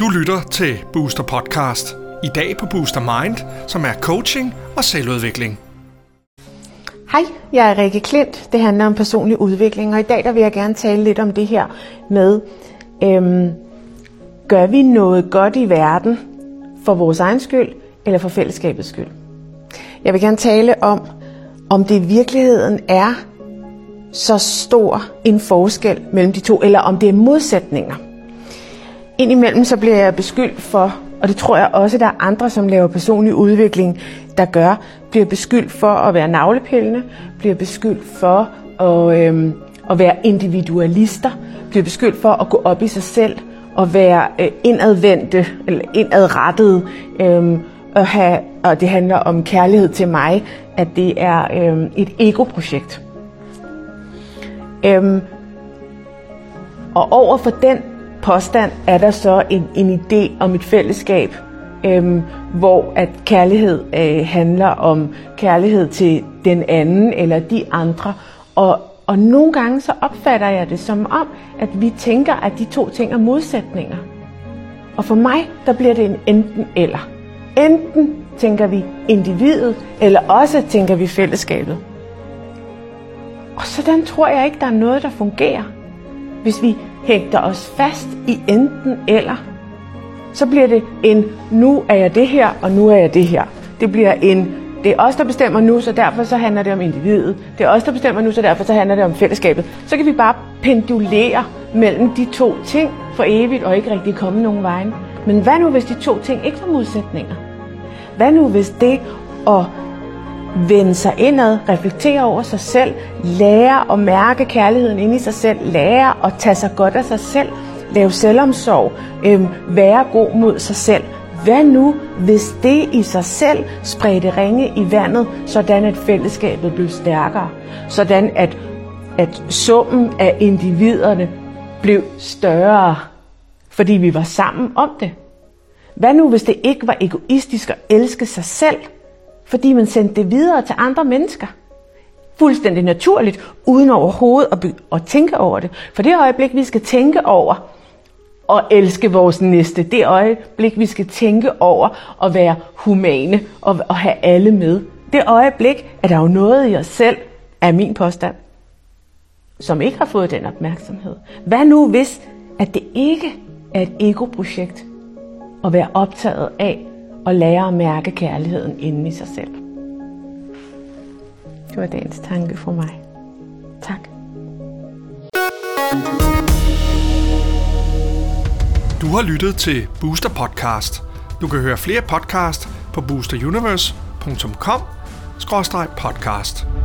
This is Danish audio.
Du lytter til Booster Podcast. I dag på Booster Mind, som er coaching og selvudvikling. Hej, jeg er Rikke Klint. Det handler om personlig udvikling, og i dag der vil jeg gerne tale lidt om det her med, øhm, gør vi noget godt i verden for vores egen skyld eller for fællesskabets skyld? Jeg vil gerne tale om, om det i virkeligheden er så stor en forskel mellem de to, eller om det er modsætninger. Indimellem så bliver jeg beskyldt for, og det tror jeg også, der er andre, som laver personlig udvikling, der gør, bliver beskyldt for at være navlepillende, bliver beskyldt for at, øhm, at være individualister, bliver beskyldt for at gå op i sig selv og være øh, indadvendte eller indadrettede, øhm, og, have, og det handler om kærlighed til mig, at det er øhm, et egoprojekt. Øhm, og over for den påstand er der så en, en idé om et fællesskab, øhm, hvor at kærlighed øh, handler om kærlighed til den anden eller de andre. Og, og nogle gange så opfatter jeg det som om, at vi tænker, at de to ting er modsætninger. Og for mig, der bliver det en enten eller. Enten tænker vi individet, eller også tænker vi fællesskabet. Og sådan tror jeg ikke, der er noget, der fungerer. Hvis vi hægter os fast i enten eller, så bliver det en, nu er jeg det her, og nu er jeg det her. Det bliver en, det er os, der bestemmer nu, så derfor så handler det om individet. Det er os, der bestemmer nu, så derfor så handler det om fællesskabet. Så kan vi bare pendulere mellem de to ting for evigt, og ikke rigtig komme nogen vejen. Men hvad nu, hvis de to ting ikke var modsætninger? Hvad nu, hvis det at vende sig indad, reflektere over sig selv, lære at mærke kærligheden inde i sig selv, lære at tage sig godt af sig selv, lave selvomsorg, øh, være god mod sig selv. Hvad nu, hvis det i sig selv spredte ringe i vandet, sådan at fællesskabet blev stærkere? Sådan at, at summen af individerne blev større, fordi vi var sammen om det? Hvad nu, hvis det ikke var egoistisk at elske sig selv, fordi man sendte det videre til andre mennesker? Fuldstændig naturligt, uden overhovedet at, at tænke over det. For det øjeblik, vi skal tænke over at elske vores næste, det øjeblik, vi skal tænke over at være humane og og have alle med, det øjeblik er der jo noget i os selv, er min påstand, som ikke har fået den opmærksomhed. Hvad nu hvis, at det ikke er et ego-projekt, at være optaget af og lære at mærke kærligheden inde i sig selv. Det var dagens tanke for mig. Tak. Du har lyttet til Booster Podcast. Du kan høre flere podcast på boosteruniverse.com-podcast.